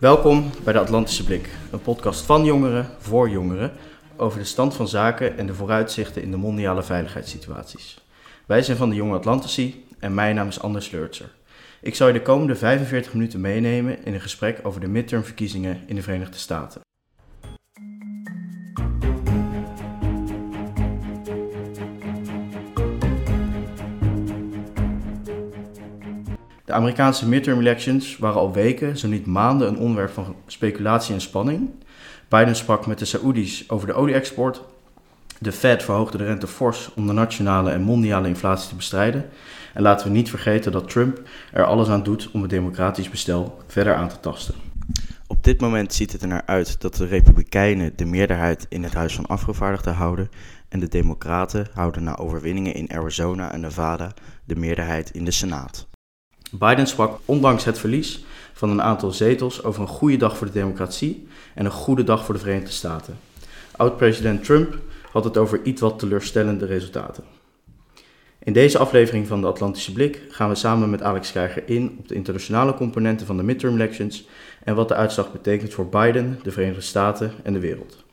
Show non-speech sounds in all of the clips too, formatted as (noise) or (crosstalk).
Welkom bij de Atlantische Blik, een podcast van jongeren voor jongeren over de stand van zaken en de vooruitzichten in de mondiale veiligheidssituaties. Wij zijn van de Jonge Atlantici en mijn naam is Anders Leurtser. Ik zal je de komende 45 minuten meenemen in een gesprek over de midtermverkiezingen in de Verenigde Staten. De Amerikaanse midterm elections waren al weken, zo niet maanden, een onderwerp van speculatie en spanning. Biden sprak met de Saoedi's over de olie-export. De Fed verhoogde de rente fors om de nationale en mondiale inflatie te bestrijden. En laten we niet vergeten dat Trump er alles aan doet om het democratisch bestel verder aan te tasten. Op dit moment ziet het er naar uit dat de Republikeinen de meerderheid in het Huis van Afgevaardigden houden en de Democraten houden na overwinningen in Arizona en Nevada de meerderheid in de Senaat. Biden sprak ondanks het verlies van een aantal zetels over een goede dag voor de democratie en een goede dag voor de Verenigde Staten. Oud-president Trump had het over iets wat teleurstellende resultaten. In deze aflevering van de Atlantische Blik gaan we samen met Alex Krijger in op de internationale componenten van de midterm elections en wat de uitslag betekent voor Biden, de Verenigde Staten en de wereld.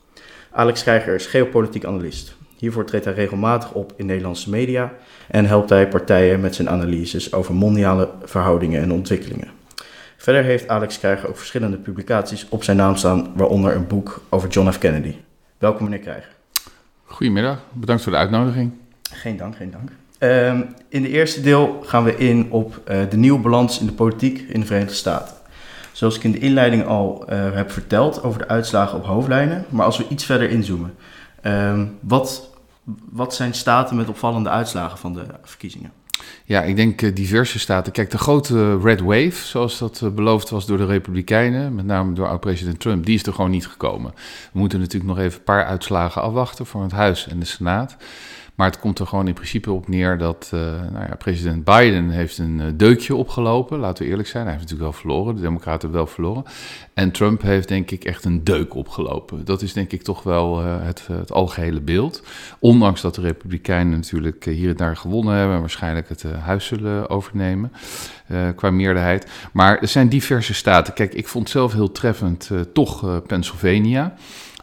Alex Krijger is geopolitiek analist. Hiervoor treedt hij regelmatig op in Nederlandse media en helpt hij partijen met zijn analyses over mondiale verhoudingen en ontwikkelingen. Verder heeft Alex Krijger ook verschillende publicaties op zijn naam staan, waaronder een boek over John F. Kennedy. Welkom meneer Krijger. Goedemiddag, bedankt voor de uitnodiging. Geen dank, geen dank. Um, in de eerste deel gaan we in op uh, de nieuwe balans in de politiek in de Verenigde Staten. Zoals ik in de inleiding al uh, heb verteld over de uitslagen op hoofdlijnen, maar als we iets verder inzoomen. Um, wat, wat zijn staten met opvallende uitslagen van de verkiezingen? Ja, ik denk uh, diverse staten. Kijk, de grote red wave, zoals dat uh, beloofd was door de Republikeinen, met name door oud-president Trump, die is er gewoon niet gekomen. We moeten natuurlijk nog even een paar uitslagen afwachten voor het Huis en de Senaat. Maar het komt er gewoon in principe op neer dat uh, nou ja, president Biden heeft een uh, deukje opgelopen. Laten we eerlijk zijn, hij heeft natuurlijk wel verloren. De democraten wel verloren. En Trump heeft denk ik echt een deuk opgelopen. Dat is denk ik toch wel uh, het, het algehele beeld. Ondanks dat de republikeinen natuurlijk hier en daar gewonnen hebben... en waarschijnlijk het huis zullen overnemen qua meerderheid. Maar er zijn diverse staten. Kijk, ik vond zelf heel treffend toch Pennsylvania...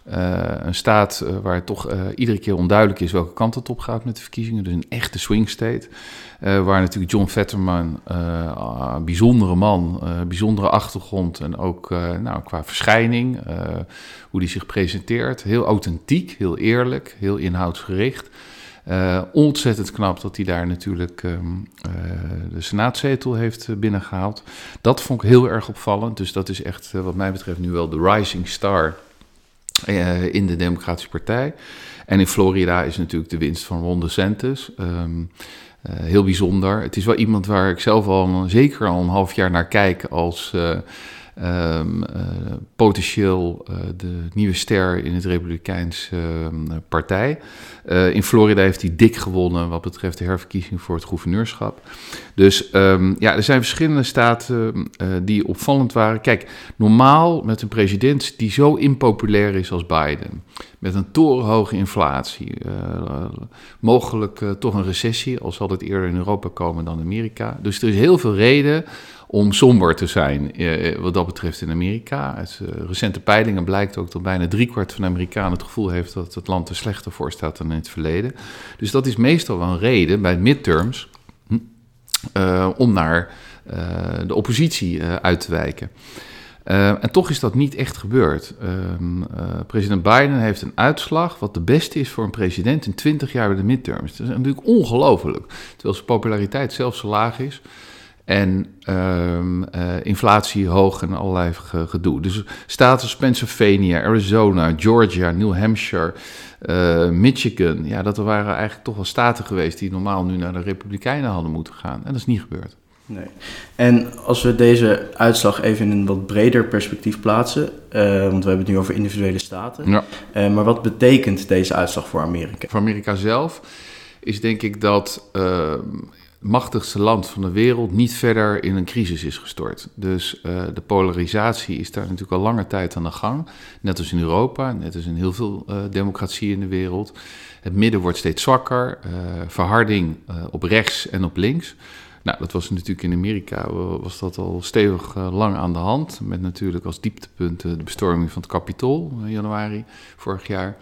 Uh, een staat uh, waar toch uh, iedere keer onduidelijk is welke kant het op gaat met de verkiezingen. Dus een echte swing state. waar natuurlijk John Vetterman, een bijzondere man, bijzondere achtergrond en ook nou, qua verschijning, hoe die zich presenteert. Heel authentiek, heel eerlijk, heel inhoudsgericht. ontzettend knap dat hij daar natuurlijk um, de senaatzetel heeft binnengehaald. Dat vond ik heel erg opvallend. Dus dat is echt, wat mij betreft, nu wel de rising star uh, in de Democratische Partij. En in Florida is natuurlijk de winst van Ron DeSantis. Um, uh, heel bijzonder. Het is wel iemand waar ik zelf al zeker al een half jaar naar kijk als uh, um, uh, potentieel uh, de nieuwe ster in het Republikeinse uh, partij. in Florida heeft hij dik gewonnen wat betreft de herverkiezing voor het gouverneurschap. Dus um, ja, er zijn verschillende staten die opvallend waren. Kijk, normaal met een president die zo impopulair is als Biden, met een torenhoge inflatie, mogelijk toch een recessie, al zal het eerder in Europa komen dan Amerika. Dus er is heel veel reden om somber te zijn eh, wat dat betreft in Amerika. Uh, recente peilingen blijkt ook dat bijna driekwart van de Amerikanen het gevoel heeft dat het land er slechter voor staat dan in het verleden. Dus dat is meestal wel een reden bij midterms hm, om naar de oppositie uit te wijken. en toch is dat niet echt gebeurd. president Biden heeft een uitslag wat de beste is voor een president in 20 jaar bij de midterms. Dat is natuurlijk ongelooflijk. Terwijl zijn populariteit zelfs zo laag is. En um, uh, inflatie hoog en allerlei gedoe. Dus staten als Pennsylvania, Arizona, Georgia, New Hampshire, uh, Michigan. Ja, dat waren eigenlijk toch wel staten geweest die normaal nu naar de Republikeinen hadden moeten gaan. En dat is niet gebeurd. Nee. En als we deze uitslag even in een wat breder perspectief plaatsen, uh, want we hebben het nu over individuele staten. Ja. maar wat betekent deze uitslag voor Amerika? Voor Amerika zelf is denk ik dat ehm, machtigste land van de wereld niet verder in een crisis is gestort. Dus uh, de polarisatie is daar natuurlijk al lange tijd aan de gang. Net als in Europa, net als in heel veel uh, democratieën in de wereld. Het midden wordt steeds zwakker, uh, verharding op rechts en op links. Nou, dat was natuurlijk in Amerika, was dat al stevig lang aan de hand. Met natuurlijk als dieptepunt de bestorming van het Capitool in januari vorig jaar.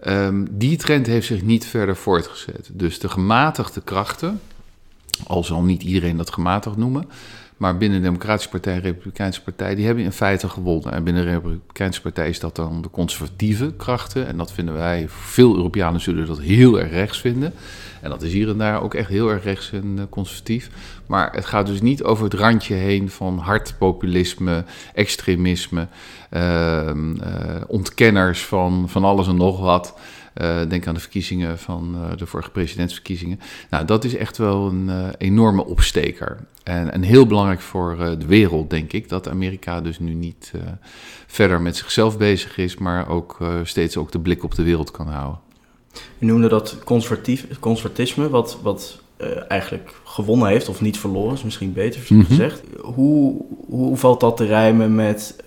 Ehm, die trend heeft zich niet verder voortgezet. Dus de gematigde krachten, al zal niet iedereen dat gematigd noemen, maar binnen de Democratische Partij en de Republikeinse Partij, die hebben in feite gewonnen. En binnen de Republikeinse Partij is dat dan de conservatieve krachten. En dat vinden wij, veel Europeanen zullen dat heel erg rechts vinden. En dat is hier en daar ook echt heel erg rechts en eh, conservatief. Maar het gaat dus niet over het randje heen van hard populisme, extremisme, ehm, eh, ontkenners van, van alles en nog wat. Uh, denk aan de verkiezingen van uh, de vorige presidentsverkiezingen. Nou, dat is echt wel een uh, enorme opsteker. En, en, heel belangrijk voor de wereld, denk ik, dat Amerika dus nu niet verder met zichzelf bezig is, maar ook steeds ook de blik op de wereld kan houden. Je noemde dat conservatisme, wat, wat uh, eigenlijk gewonnen heeft, of niet verloren, is misschien beter mhm. gezegd. Hoe, hoe valt dat te rijmen met uh,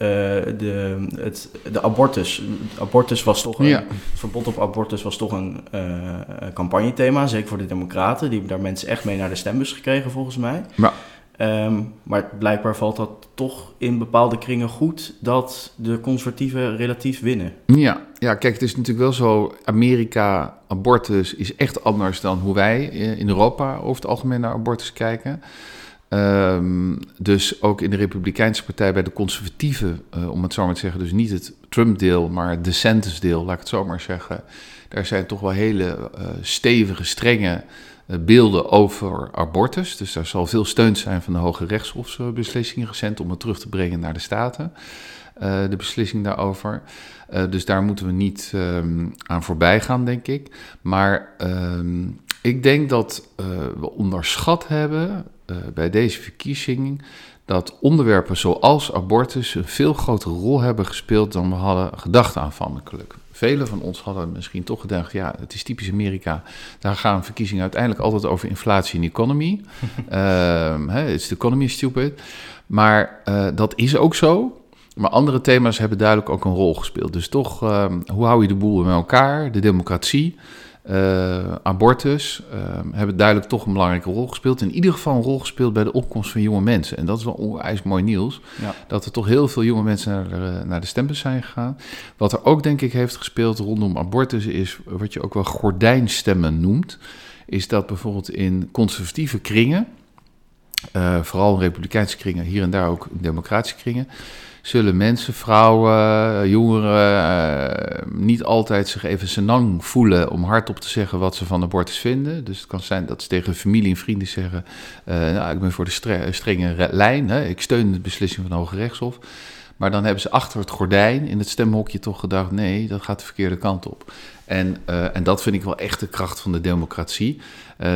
de, het, de abortus? Abortus was toch een, ja. Het verbod op abortus was toch een uh, campagnethema, zeker voor de Democraten. Die hebben daar mensen echt mee naar de stembus gekregen, volgens mij. Ja. Um, maar blijkbaar valt dat toch in bepaalde kringen goed dat de conservatieven relatief winnen. Ja, ja, kijk, het is natuurlijk wel zo. Amerika, abortus is echt anders dan hoe wij in Europa over het algemeen naar abortus kijken. Um, dus ook in de Republikeinse Partij, bij de conservatieven, uh, om het zo maar te zeggen, dus niet het Trump-deel, maar het DeSantis-deel, laat ik het zo maar zeggen. Daar zijn toch wel hele uh, stevige, strenge eh, beelden over abortus. Dus daar zal veel steun zijn van de Hoge Rechtshofsbeslissingen recent om het terug te brengen naar de Staten. Uh, de beslissing daarover. Uh, dus daar moeten we niet um, aan voorbij gaan, denk ik. Maar um, ik denk dat we onderschat hebben bij deze verkiezing dat onderwerpen zoals abortus een veel grotere rol hebben gespeeld dan we hadden gedacht aanvankelijk. Velen van ons hadden misschien toch gedacht, ja, het is typisch Amerika. Daar gaan verkiezingen uiteindelijk altijd over inflatie en economy. um, (laughs) it's the economy stupid. Maar uh, dat is ook zo. Maar andere thema's hebben duidelijk ook een rol gespeeld. Dus toch, um, hoe hou je de boel bij elkaar? De democratie. Uh, abortus uh, hebben duidelijk toch een belangrijke rol gespeeld. In ieder geval een rol gespeeld bij de opkomst van jonge mensen. En dat is wel onwijs mooi nieuws. Ja. Dat er toch heel veel jonge mensen naar de, naar de stembus zijn gegaan. Wat er ook denk ik heeft gespeeld rondom abortus is wat je ook wel gordijnstemmen noemt. Is dat bijvoorbeeld in conservatieve kringen, uh, vooral in republikeinse kringen, hier en daar ook in democratische kringen zullen mensen, vrouwen, jongeren uh, niet altijd zich even senang voelen om hardop te zeggen wat ze van abortus vinden. Dus het kan zijn dat ze tegen familie en vrienden zeggen, uh, nou, ik ben voor de stre strenge lijn, hè. ik steun de beslissing van de Hoge Rechtshof. Maar dan hebben ze achter het gordijn in het stemhokje toch gedacht: nee, dat gaat de verkeerde kant op. En, en dat vind ik wel echt de kracht van de democratie.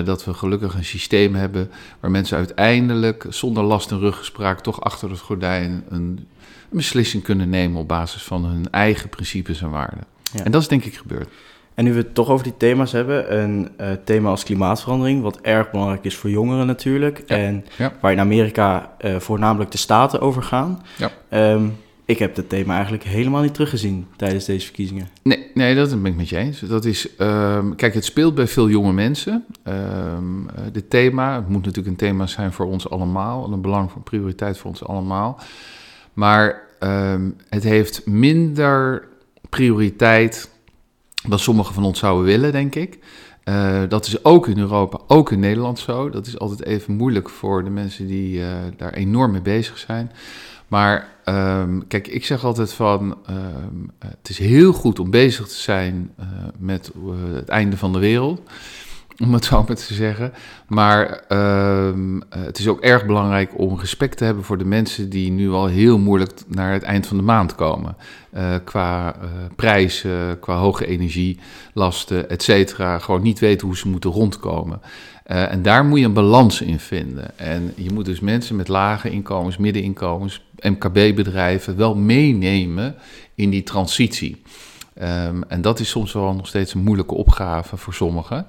Dat we gelukkig een systeem hebben waar mensen uiteindelijk zonder last en ruggespraak toch achter het gordijn een beslissing kunnen nemen op basis van hun eigen principes en waarden. Ja. En dat is denk ik gebeurd. En nu we het toch over die thema's hebben, een uh, thema als klimaatverandering, wat erg belangrijk is voor jongeren natuurlijk, ja. en ja. waar in Amerika uh, voornamelijk de staten over gaan. Um, ik heb dat thema eigenlijk helemaal niet teruggezien tijdens deze verkiezingen. Nee, nee dat ben ik met je eens. Dat is, um, kijk, het speelt bij veel jonge mensen. Um, dit thema, het moet natuurlijk een thema zijn voor ons allemaal, een belang, prioriteit voor ons allemaal. Maar um, het heeft minder prioriteit dan sommigen van ons zouden willen, denk ik. Uh, dat is ook in Europa, ook in Nederland zo. Dat is altijd even moeilijk voor de mensen die uh, daar enorm mee bezig zijn. Maar um, kijk, ik zeg altijd van, um, het is heel goed om bezig te zijn uh, met het einde van de wereld (laughs) om het zo maar te zeggen. Maar uh, het is ook erg belangrijk om respect te hebben voor de mensen die nu al heel moeilijk naar het eind van de maand komen. Uh, qua uh, prijzen, qua hoge energielasten, et cetera. Gewoon niet weten hoe ze moeten rondkomen. en daar moet je een balans in vinden. En je moet dus mensen met lage inkomens, middeninkomens, MKB-bedrijven wel meenemen in die transitie. Um, en dat is soms wel nog steeds een moeilijke opgave voor sommigen.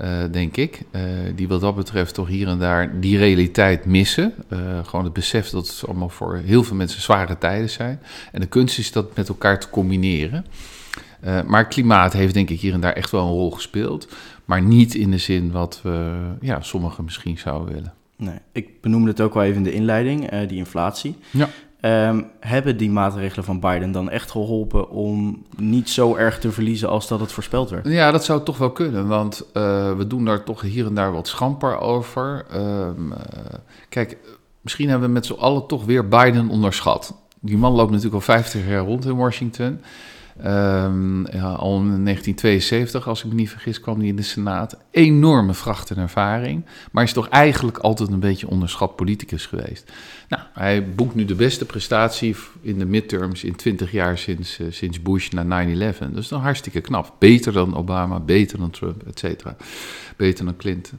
Uh, denk ik. Uh, die wat dat betreft toch hier en daar die realiteit missen. Uh, gewoon het besef dat het allemaal voor heel veel mensen zware tijden zijn. En de kunst is dat met elkaar te combineren. maar klimaat heeft denk ik hier en daar echt wel een rol gespeeld. Maar niet in de zin wat we, ja, sommigen misschien zouden willen. Nee, ik benoemde het ook al even in de inleiding, die inflatie. Ja. Ehm, hebben die maatregelen van Biden dan echt geholpen om niet zo erg te verliezen als dat het voorspeld werd? Ja, dat zou toch wel kunnen, want uh, we doen daar toch hier en daar wat schamper over. Um, uh, kijk, misschien hebben we met z'n allen toch weer Biden onderschat. Die man loopt natuurlijk al 50 jaar rond in Washington. Um, ja, al in 1972, als ik me niet vergis, kwam hij in de Senaat. Enorme vracht en ervaring. Maar is toch eigenlijk altijd een beetje onderschat politicus geweest. Nou, hij boekt nu de beste prestatie in de midterms in 20 jaar sinds, uh, sinds Bush na 9-11. Dat is dan hartstikke knap. Beter dan Obama, beter dan Trump, et cetera. Beter dan Clinton.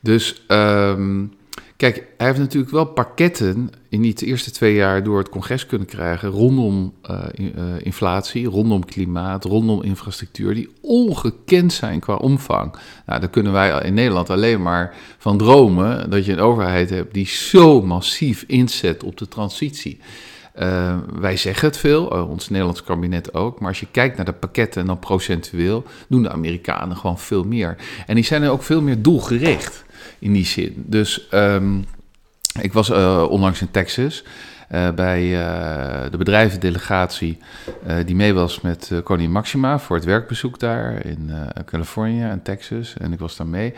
Dus... Um, Kijk, hij heeft natuurlijk wel pakketten in die eerste twee jaar door het congres kunnen krijgen rondom uh, inflatie, rondom klimaat, rondom infrastructuur, die ongekend zijn qua omvang. Nou, daar kunnen wij in Nederland alleen maar van dromen dat je een overheid hebt die zo massief inzet op de transitie. Uh, wij zeggen het veel, ons Nederlands kabinet ook, maar als je kijkt naar de pakketten en dan procentueel, doen de Amerikanen gewoon veel meer. En die zijn er ook veel meer doelgericht in die zin. Dus um, ik was uh, onlangs in Texas uh, bij uh, de bedrijvendelegatie die mee was met koningin Maxima voor het werkbezoek daar in Californië en Texas. En ik was daar mee.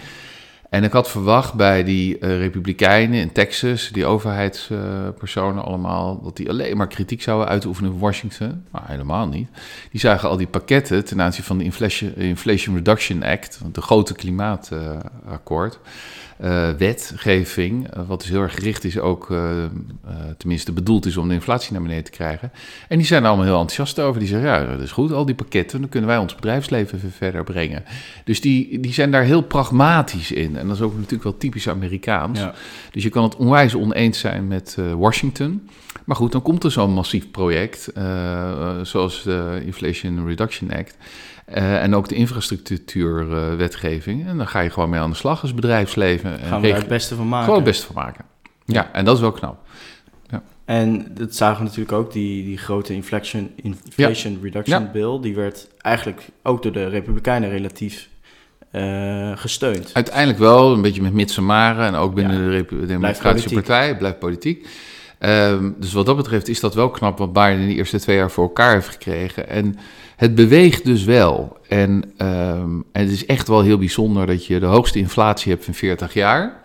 En ik had verwacht bij die Republikeinen in Texas, die overheidspersonen allemaal, dat die alleen maar kritiek zouden uitoefenen in Washington. Maar helemaal niet. Die zagen al die pakketten ten aanzien van de Inflation, Inflation Reduction Act, de grote klimaatakkoord wetgeving, uh, wat dus heel erg gericht is ook, uh, tenminste bedoeld is om de inflatie naar beneden te krijgen. En die zijn er allemaal heel enthousiast over. Die zeggen, ja, dat is goed, al die pakketten, dan kunnen wij ons bedrijfsleven verder brengen. Dus die, die zijn daar heel pragmatisch in. En dat is ook natuurlijk wel typisch Amerikaans. Ja. Dus je kan het onwijs oneens zijn met Washington. Maar goed, dan komt er zo'n massief project, zoals de Inflation Reduction Act. Uh, en ook de infrastructuurwetgeving. Uh, en dan ga je gewoon mee aan de slag als bedrijfsleven. Gaan we daar het beste van maken. Gewoon het beste van maken. Ja, en dat is wel knap. Ja. En dat zagen we natuurlijk ook, die, die grote inflation, inflation ja. reduction ja. bill. Die werd eigenlijk ook door de Republikeinen relatief uh, gesteund. Uiteindelijk wel, een beetje met mits en maren. En ook binnen de Democratische Partij, blijft politiek. Um, dus wat dat betreft is dat wel knap wat Biden in de eerste twee jaar voor elkaar heeft gekregen. En het beweegt dus wel. En, um, en het is echt wel heel bijzonder dat je de hoogste inflatie hebt van 40 jaar.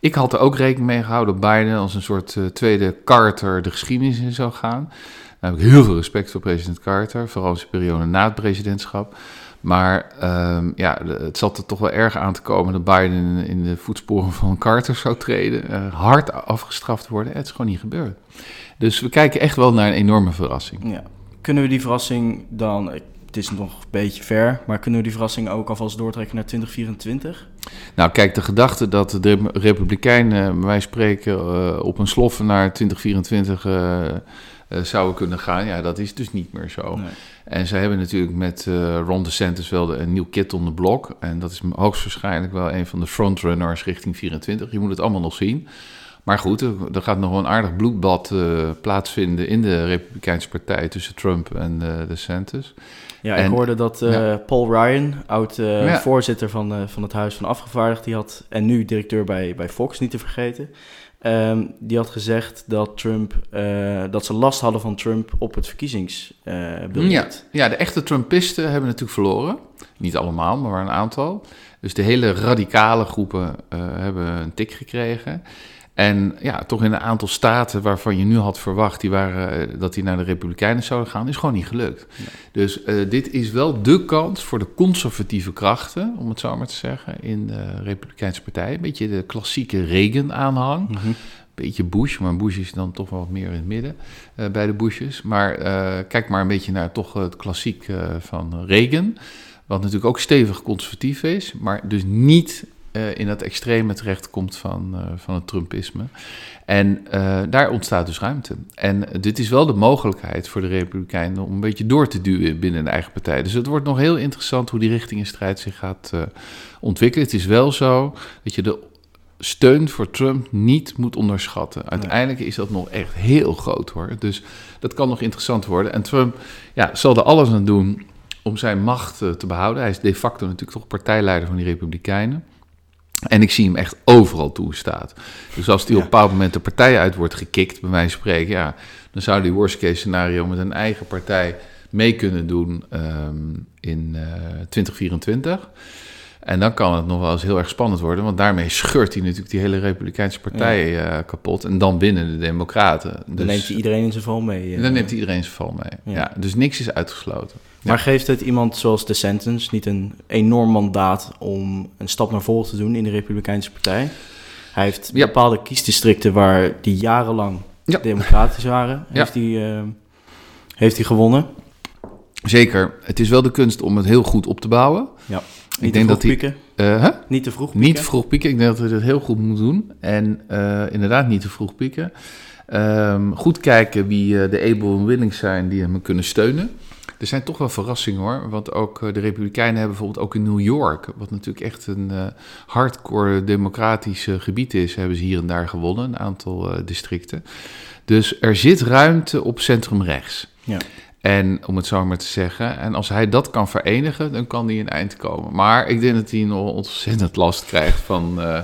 Ik had er ook rekening mee gehouden dat Biden als een soort uh, tweede Carter de geschiedenis in zou gaan. Daar heb ik heel veel respect voor president Carter, vooral in zijn periode na het presidentschap. Maar um, ja, het zat er toch wel erg aan te komen dat Biden in, de voetsporen van Carter zou treden. Uh, hard afgestraft worden. Het is gewoon niet gebeurd. Dus we kijken echt wel naar een enorme verrassing. Ja. Kunnen we die verrassing dan, het is nog een beetje ver, maar kunnen we die verrassing ook alvast doortrekken naar 2024? Nou, kijk, de gedachte dat de Republikeinen, wij spreken, uh, op een sloffen naar 2024 uh, uh, zouden kunnen gaan, ja, dat is dus niet meer zo. Nee. En ze hebben natuurlijk met uh, Ron DeSantis wel de, een nieuw kit on the block. En dat is hoogstwaarschijnlijk wel een van de frontrunners richting 24. Je moet het allemaal nog zien. Maar goed, er, er gaat nog wel een aardig bloedbad uh, plaatsvinden in de Republikeinse Partij tussen Trump en uh, DeSantis. Ja, ik hoorde dat uh, ja. Paul Ryan, oud ja. voorzitter van, van het Huis van Afgevaardigden, die had, en nu directeur bij, bij Fox, niet te vergeten, um, die had gezegd dat, Trump, dat ze last hadden van Trump op het verkiezingsbiljet. ja. ja, de echte Trumpisten hebben natuurlijk verloren. Niet allemaal, maar een aantal. Dus de hele radicale groepen hebben een tik gekregen. En ja, toch in een aantal staten waarvan je nu had verwacht die waren, dat die naar de Republikeinen zouden gaan, is gewoon niet gelukt. Ja. Dus uh, dit is wel de kans voor de conservatieve krachten, om het zo maar te zeggen, in de Republikeinse Partij. Een beetje de klassieke Reagan-aanhang. Mm -hmm. Beetje Bush, maar Bush is dan toch wel wat meer in het midden uh, bij de Bushes. Maar uh, kijk maar een beetje naar toch het klassiek van Reagan. Wat natuurlijk ook stevig conservatief is, maar dus niet uh, in dat extreme terecht komt van, uh, van het Trumpisme. En uh, daar ontstaat dus ruimte. En dit is wel de mogelijkheid voor de Republikeinen om een beetje door te duwen binnen de eigen partij. Dus het wordt nog heel interessant hoe die richting in strijd zich gaat ontwikkelen. Het is wel zo dat je de steun voor Trump niet moet onderschatten. Uiteindelijk is dat nog echt heel groot hoor. Dus dat kan nog interessant worden. En Trump ja, zal er alles aan doen om zijn macht te behouden. Hij is de facto natuurlijk toch partijleider van die Republikeinen. En ik zie hem echt overal toestaan. Dus als die op een bepaald moment de partij uit wordt gekikt, bij wijze van spreken, ja, dan zou die worst case scenario met een eigen partij mee kunnen doen ehm, in 2024. En dan kan het nog wel eens heel erg spannend worden, want daarmee scheurt hij natuurlijk die hele Republikeinse partij eh, kapot. En dan binnen de Democraten. Dan dus, neemt hij iedereen in zijn val mee. Uh, dan neemt hij iedereen in zijn val mee. Ja. dus niks is uitgesloten. Maar geeft het iemand zoals de Sentence niet een enorm mandaat om een stap naar voren te doen in de Republikeinse partij? Hij heeft bepaalde kiesdistricten waar die jarenlang democratisch waren, heeft, hij, uh, heeft hij gewonnen. Zeker. Het is wel de kunst om het heel goed op te bouwen. Ja. Niet ik denk dat pieken. Uh, Niet te vroeg pieken. Niet te vroeg pieken. Ik denk dat hij dat heel goed moet doen. En uh, inderdaad niet te vroeg pieken. Um, goed kijken wie uh, de able en willing zijn die hem kunnen steunen. Er zijn toch wel verrassingen hoor. Want ook de Republikeinen hebben bijvoorbeeld ook in New York, wat natuurlijk echt een hardcore democratisch gebied is, hebben ze hier en daar gewonnen, een aantal districten. Dus er zit ruimte op centrum rechts. Ja. En om het zo maar te zeggen. En als hij dat kan verenigen, dan kan hij een eind komen. Maar ik denk dat hij nog ontzettend last krijgt van uh, uh,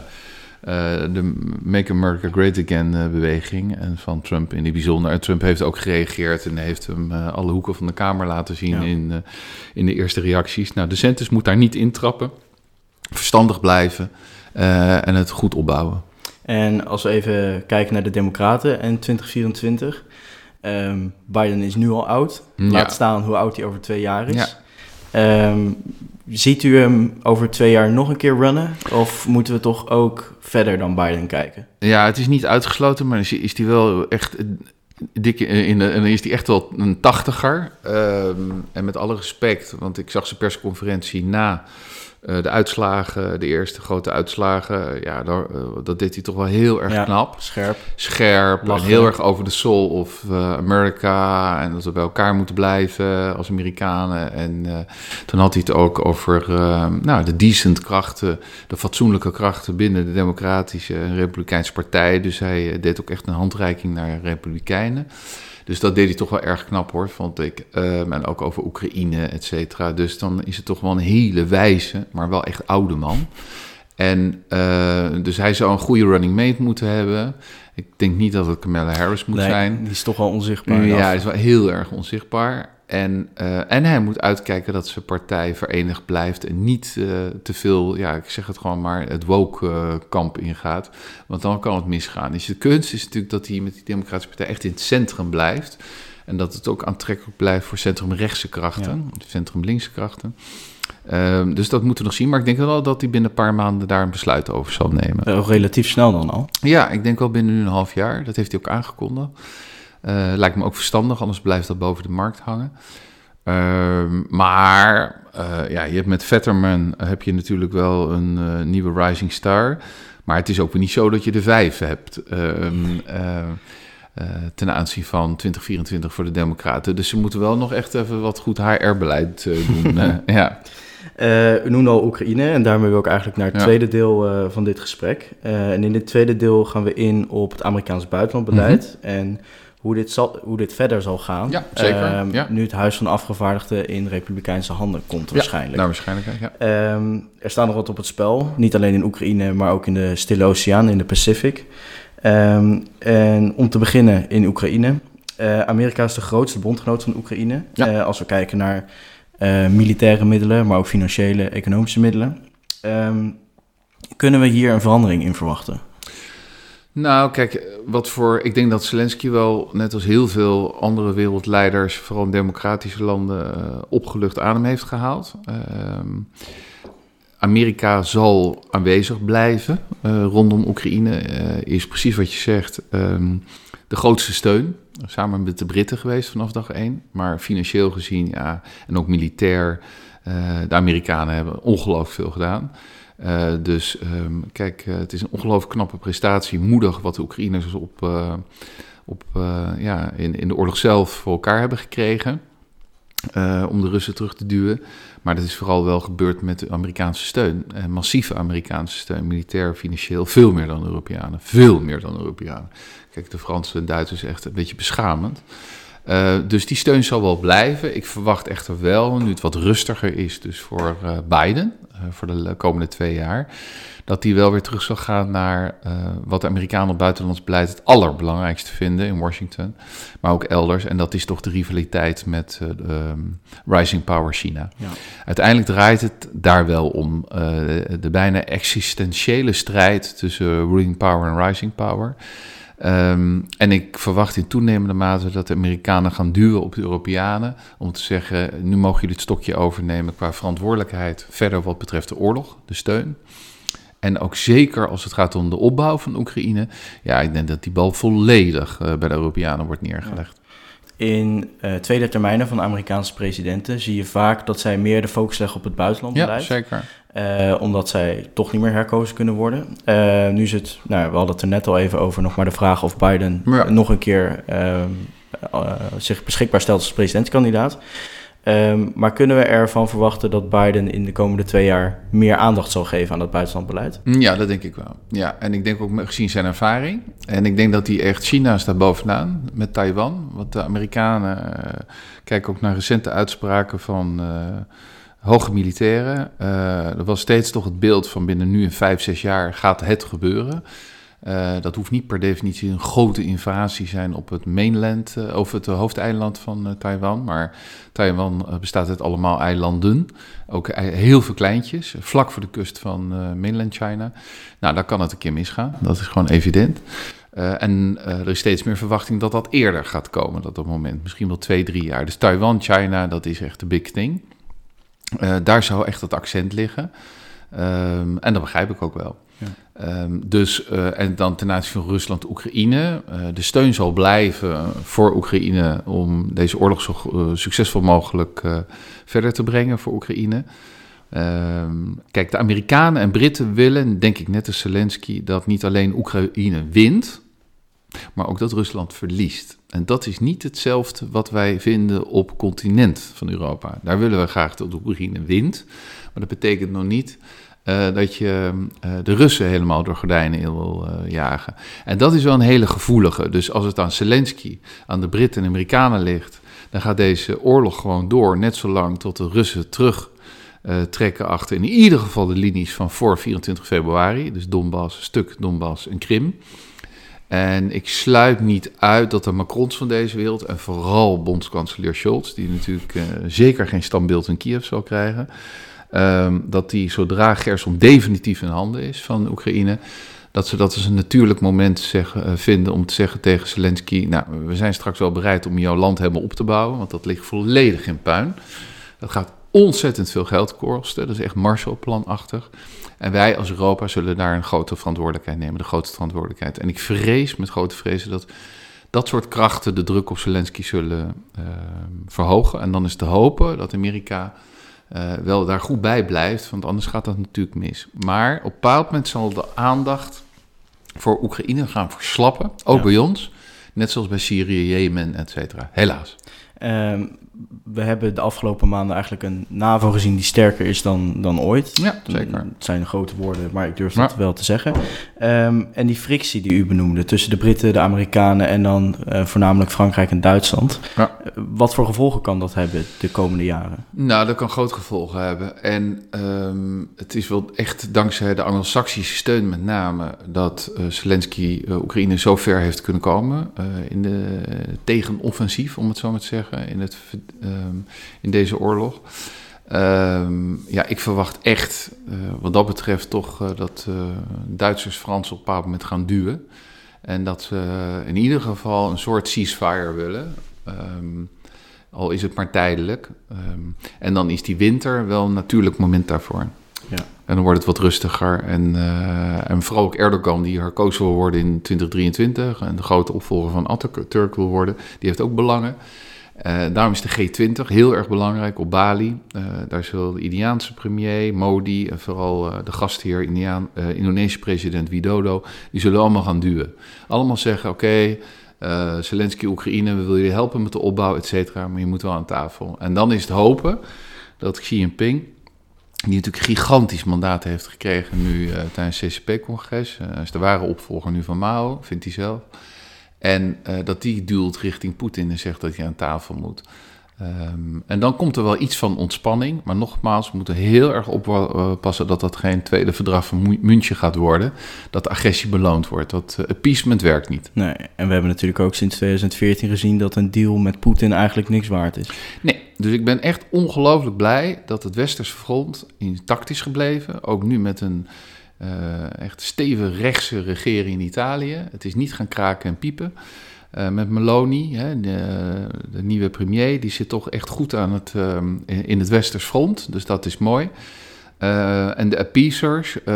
de Make America Great Again uh, beweging. En van Trump in het bijzonder. En Trump heeft ook gereageerd en heeft hem alle hoeken van de Kamer laten zien in, in de eerste reacties. Nou, de Centus moet daar niet intrappen. Verstandig blijven en het goed opbouwen. En als we even kijken naar de Democraten en 2024. Um, Biden is nu al oud. Laat staan hoe oud hij over twee jaar is. Um, ziet u hem over twee jaar nog een keer runnen? Of moeten we toch ook verder dan Biden kijken? Ja, het is niet uitgesloten, maar is hij wel echt dik in de, en is hij echt wel een tachtiger. Um, en met alle respect, want ik zag zijn persconferentie na uh, de uitslagen, de eerste grote uitslagen, ja, daar, uh, dat deed hij toch wel heel erg ja, knap. Scherp. Scherp. En heel erg over de soul of uh, America. En dat we bij elkaar moeten blijven als Amerikanen. En toen had hij het ook over nou, de decent krachten, de fatsoenlijke krachten binnen de Democratische en Republikeinse Partij. Dus hij deed ook echt een handreiking naar Republikeinen. Dus dat deed hij toch wel erg knap hoor, vond ik. Um, en ook over Oekraïne, et cetera. Dus dan is het toch wel een hele wijze, maar wel echt oude man. En uh, dus hij zou een goede running mate moeten hebben. Ik denk niet dat het Kamala Harris moet nee, zijn. Die is toch wel onzichtbaar. Ja, hij is wel heel erg onzichtbaar. En, uh, en hij moet uitkijken dat zijn partij verenigd blijft en niet uh, te veel, ja, ik zeg het gewoon maar, het woke-kamp uh, ingaat. Want dan kan het misgaan. Dus de kunst is natuurlijk dat hij met die Democratische Partij echt in het centrum blijft. En dat het ook aantrekkelijk blijft voor centrumrechtse krachten, ja. centrum-linkse krachten. Um, dus dat moeten we nog zien. Maar ik denk wel dat hij binnen een paar maanden daar een besluit over zal nemen. Relatief snel dan al? Ja, ik denk wel binnen nu een half jaar. Dat heeft hij ook aangekondigd. Uh, lijkt me ook verstandig, anders blijft dat boven de markt hangen. Uh, maar uh, ja, je hebt met Vetterman heb je natuurlijk wel een nieuwe rising star. Maar het is ook weer niet zo dat je de vijf hebt ehm, ten aanzien van 2024 voor de Democraten. Dus ze moeten wel nog echt even wat goed HR-beleid doen. (laughs) ja. Uh, u noemde al Oekraïne en daarmee wil ik eigenlijk naar het ja. tweede deel uh, van dit gesprek. Uh, en in dit tweede deel gaan we in op het Amerikaans buitenlandbeleid. Mm -hmm. En hoe dit, zal, hoe dit verder zal gaan. Ja, zeker. Um, ja. Nu het Huis van Afgevaardigden in republikeinse handen komt waarschijnlijk. Ja, nou waarschijnlijk, ja. Um, er staat nog wat op het spel. Niet alleen in Oekraïne, maar ook in de Stille Oceaan, in de Pacific. Um, en om te beginnen in Oekraïne. Uh, Amerika is de grootste bondgenoot van Oekraïne. Ja. Uh, als we kijken naar uh, militaire middelen, maar ook financiële, economische middelen. kunnen we hier een verandering in verwachten? Nou, kijk, wat voor. Ik denk dat Zelensky wel, net als heel veel andere wereldleiders, vooral in democratische landen, uh, opgelucht adem heeft gehaald. Uh, Amerika zal aanwezig blijven uh, rondom Oekraïne. is precies wat je zegt. Um, de grootste steun. Samen met de Britten geweest vanaf dag één. Maar financieel gezien, ja, en ook militair. de Amerikanen hebben ongelooflijk veel gedaan. Uh, dus um, kijk, uh, het is een ongelooflijk knappe prestatie, moedig wat de Oekraïners op, uh, op, ja, in, in de oorlog zelf voor elkaar hebben gekregen. om de Russen terug te duwen. Maar dat is vooral wel gebeurd met de Amerikaanse steun. massieve Amerikaanse steun, militair, financieel. Veel meer dan Europeanen. Veel meer dan Europeanen. Kijk, de Fransen en Duitsers echt een beetje beschamend. Dus die steun zal wel blijven. Ik verwacht echter wel, nu het wat rustiger is, dus voor uh, Biden, voor de komende twee jaar, dat die wel weer terug zal gaan naar wat de Amerikanen op buitenlands beleid het allerbelangrijkste vinden in Washington, maar ook elders. En dat is toch de rivaliteit met ehm, Rising Power China. Ja. Uiteindelijk draait het daar wel om de bijna existentiële strijd tussen ruling power en rising power. Ehm, en ik verwacht in toenemende mate dat de Amerikanen gaan duwen op de Europeanen. Om te zeggen: nu mogen jullie het stokje overnemen qua verantwoordelijkheid. Verder wat betreft de oorlog, de steun. En ook zeker als het gaat om de opbouw van Oekraïne. Ja, ik denk dat die bal volledig uh, bij de Europeanen wordt neergelegd. In uh, tweede termijnen van Amerikaanse presidenten zie je vaak dat zij meer de focus leggen op het buitenlandbeleid. Ja, zeker. Uh, omdat zij toch niet meer herkozen kunnen worden. Uh, nu is het, nou, we hadden het er net al even over, nog maar de vraag of Biden nog een keer uh, zich beschikbaar stelt als presidentskandidaat. Um, maar kunnen we ervan verwachten dat Biden in de komende twee jaar meer aandacht zal geven aan dat buitenlandbeleid? Ja, dat denk ik wel. Ja, en ik denk ook gezien zijn ervaring. En ik denk dat hij echt China staat bovenaan met Taiwan. Want de Amerikanen kijken ook naar recente uitspraken van hoge militairen. Uh, er was steeds toch het beeld van binnen nu en vijf, zes jaar gaat het gebeuren. Uh, dat hoeft niet per definitie een grote invasie zijn op het mainland, uh, of het hoofdeiland van Taiwan. Maar Taiwan bestaat uit allemaal eilanden, ook heel veel kleintjes, vlak voor de kust van mainland China. Nou, daar kan het een keer misgaan, dat is gewoon evident. en er is steeds meer verwachting dat dat eerder gaat komen, dat op moment. Misschien wel twee, drie jaar. Dus Taiwan, China, dat is echt de big thing. Uh, daar zou echt het accent liggen. Um, en dat begrijp ik ook wel. Ja. Um, dus, uh, en dan ten aanzien van Rusland, Oekraïne. Uh, de steun zal blijven voor Oekraïne om deze oorlog zo succesvol mogelijk verder te brengen voor Oekraïne. Um, kijk, de Amerikanen en Britten willen, denk ik net als Zelensky, dat niet alleen Oekraïne wint, maar ook dat Rusland verliest. En dat is niet hetzelfde wat wij vinden op continent van Europa. Daar willen we graag dat Oekraïne wint. Maar dat betekent nog niet uh, dat je uh, de Russen helemaal door gordijnen in wil uh, jagen. En dat is wel een hele gevoelige. Dus als het aan Zelensky, aan de Britten en Amerikanen ligt, dan gaat deze oorlog gewoon door, net zolang tot de Russen terug trekken achter in ieder geval de linies van voor 24 februari. Dus Donbass, stuk Donbass en Krim. En ik sluit niet uit dat de Macrons van deze wereld, en vooral bondskanselier Scholz, die natuurlijk uh, zeker geen standbeeld in Kiev zal krijgen, um, dat die zodra Gerson definitief in handen is van Oekraïne, dat ze dat als een natuurlijk moment zeggen, uh, vinden om te zeggen tegen Zelensky, nou, we zijn straks wel bereid om jouw land helemaal op te bouwen, want dat ligt volledig in puin. Dat gaat ontzettend veel geld kosten, dat is echt Marshallplanachtig. En wij als Europa zullen daar een grote verantwoordelijkheid nemen, de grootste verantwoordelijkheid. En ik vrees met grote vrezen dat dat soort krachten de druk op Zelensky zullen uh, verhogen. En dan is te hopen dat Amerika uh, wel daar goed bij blijft, want anders gaat dat natuurlijk mis. Maar op een bepaald moment zal de aandacht voor Oekraïne gaan verslappen, ook ja. bij ons. Net zoals bij Syrië, Jemen, et cetera. Helaas. Um, we hebben de afgelopen maanden eigenlijk een NAVO gezien die sterker is dan, dan ooit. Ja, zeker. Het zijn grote woorden, maar ik durf dat wel te zeggen. Um, en die frictie die u benoemde tussen de Britten, de Amerikanen en dan uh, voornamelijk Frankrijk en Duitsland. Ja. Uh, wat voor gevolgen kan dat hebben de komende jaren? Nou, dat kan grote gevolgen hebben. En um, het is wel echt dankzij de Anglo-Saxische steun met name dat uh, Zelensky Oekraïne zo ver heeft kunnen komen in de tegenoffensief, om het zo maar te zeggen, in het um, in deze oorlog. Um, ja, ik verwacht echt, uh, wat dat betreft, toch uh, dat uh, Duitsers Fransen op een bepaald moment gaan duwen. En dat ze in ieder geval een soort ceasefire willen. Um, al is het maar tijdelijk. en dan is die winter wel een natuurlijk moment daarvoor. Ja. En dan wordt het wat rustiger. En, en vooral ook Erdogan, die herkozen wil worden in 2023 en de grote opvolger van Atatürk wil worden, die heeft ook belangen. Uh, daarom is de G20 heel erg belangrijk op Bali. Uh, daar zullen de Indiaanse premier, Modi en vooral uh, de gastheer Indiaan, Indonesische president Widodo, die zullen allemaal gaan duwen. Allemaal zeggen, oké, Zelensky, Oekraïne, we willen jullie helpen met de opbouw, et cetera, maar je moet wel aan tafel. En dan is het hopen dat Xi Jinping, die natuurlijk gigantisch mandaat heeft gekregen nu tijdens het CCP-congres, is de ware opvolger nu van Mao, vindt hij zelf... En uh, dat die duwt richting Poetin en zegt dat hij aan tafel moet. Ehm, en dan komt er wel iets van ontspanning. Maar nogmaals, we moeten heel erg oppassen dat dat geen tweede verdrag van München gaat worden. Dat agressie beloond wordt. Dat uh, appeasement werkt niet. Nee, en we hebben natuurlijk ook sinds 2014 gezien dat een deal met Poetin eigenlijk niks waard is. Nee, dus ik ben echt ongelooflijk blij dat het Westerse front intact is gebleven. Ook nu met een uh, echt stevige rechtse regering in Italië. Het is niet gaan kraken en piepen. Uh, met Meloni, hè, de, de, nieuwe premier, die zit toch echt goed aan het, um, in het Westers front. Dus dat is mooi. En de appeasers,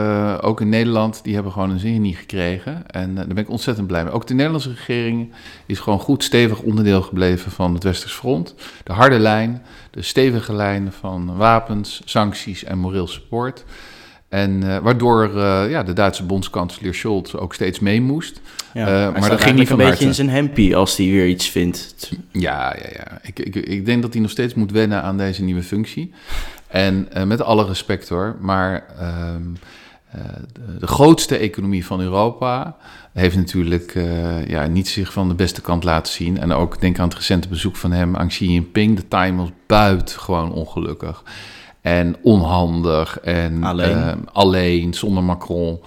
ook in Nederland, die hebben gewoon een zin niet gekregen. En daar ben ik ontzettend blij mee. Ook de Nederlandse regering is gewoon goed stevig onderdeel gebleven van het Westers front. De harde lijn, de stevige lijn van wapens, sancties en moreel support. En uh, waardoor uh, ja, de Duitse bondskanselier Scholz ook steeds mee moest. Ja, uh, maar dat ging niet van een beetje in zijn hempie als hij weer iets vindt. Ja, ja, ja. Ik, ik, ik denk dat hij nog steeds moet wennen aan deze nieuwe functie. En met alle respect hoor, maar ehm, de, de, grootste economie van Europa heeft natuurlijk ja, niet zich van de beste kant laten zien. En ook denk aan het recente bezoek van hem aan Xi Jinping. De time was buitengewoon ongelukkig en onhandig en alleen, uh, alleen zonder Macron.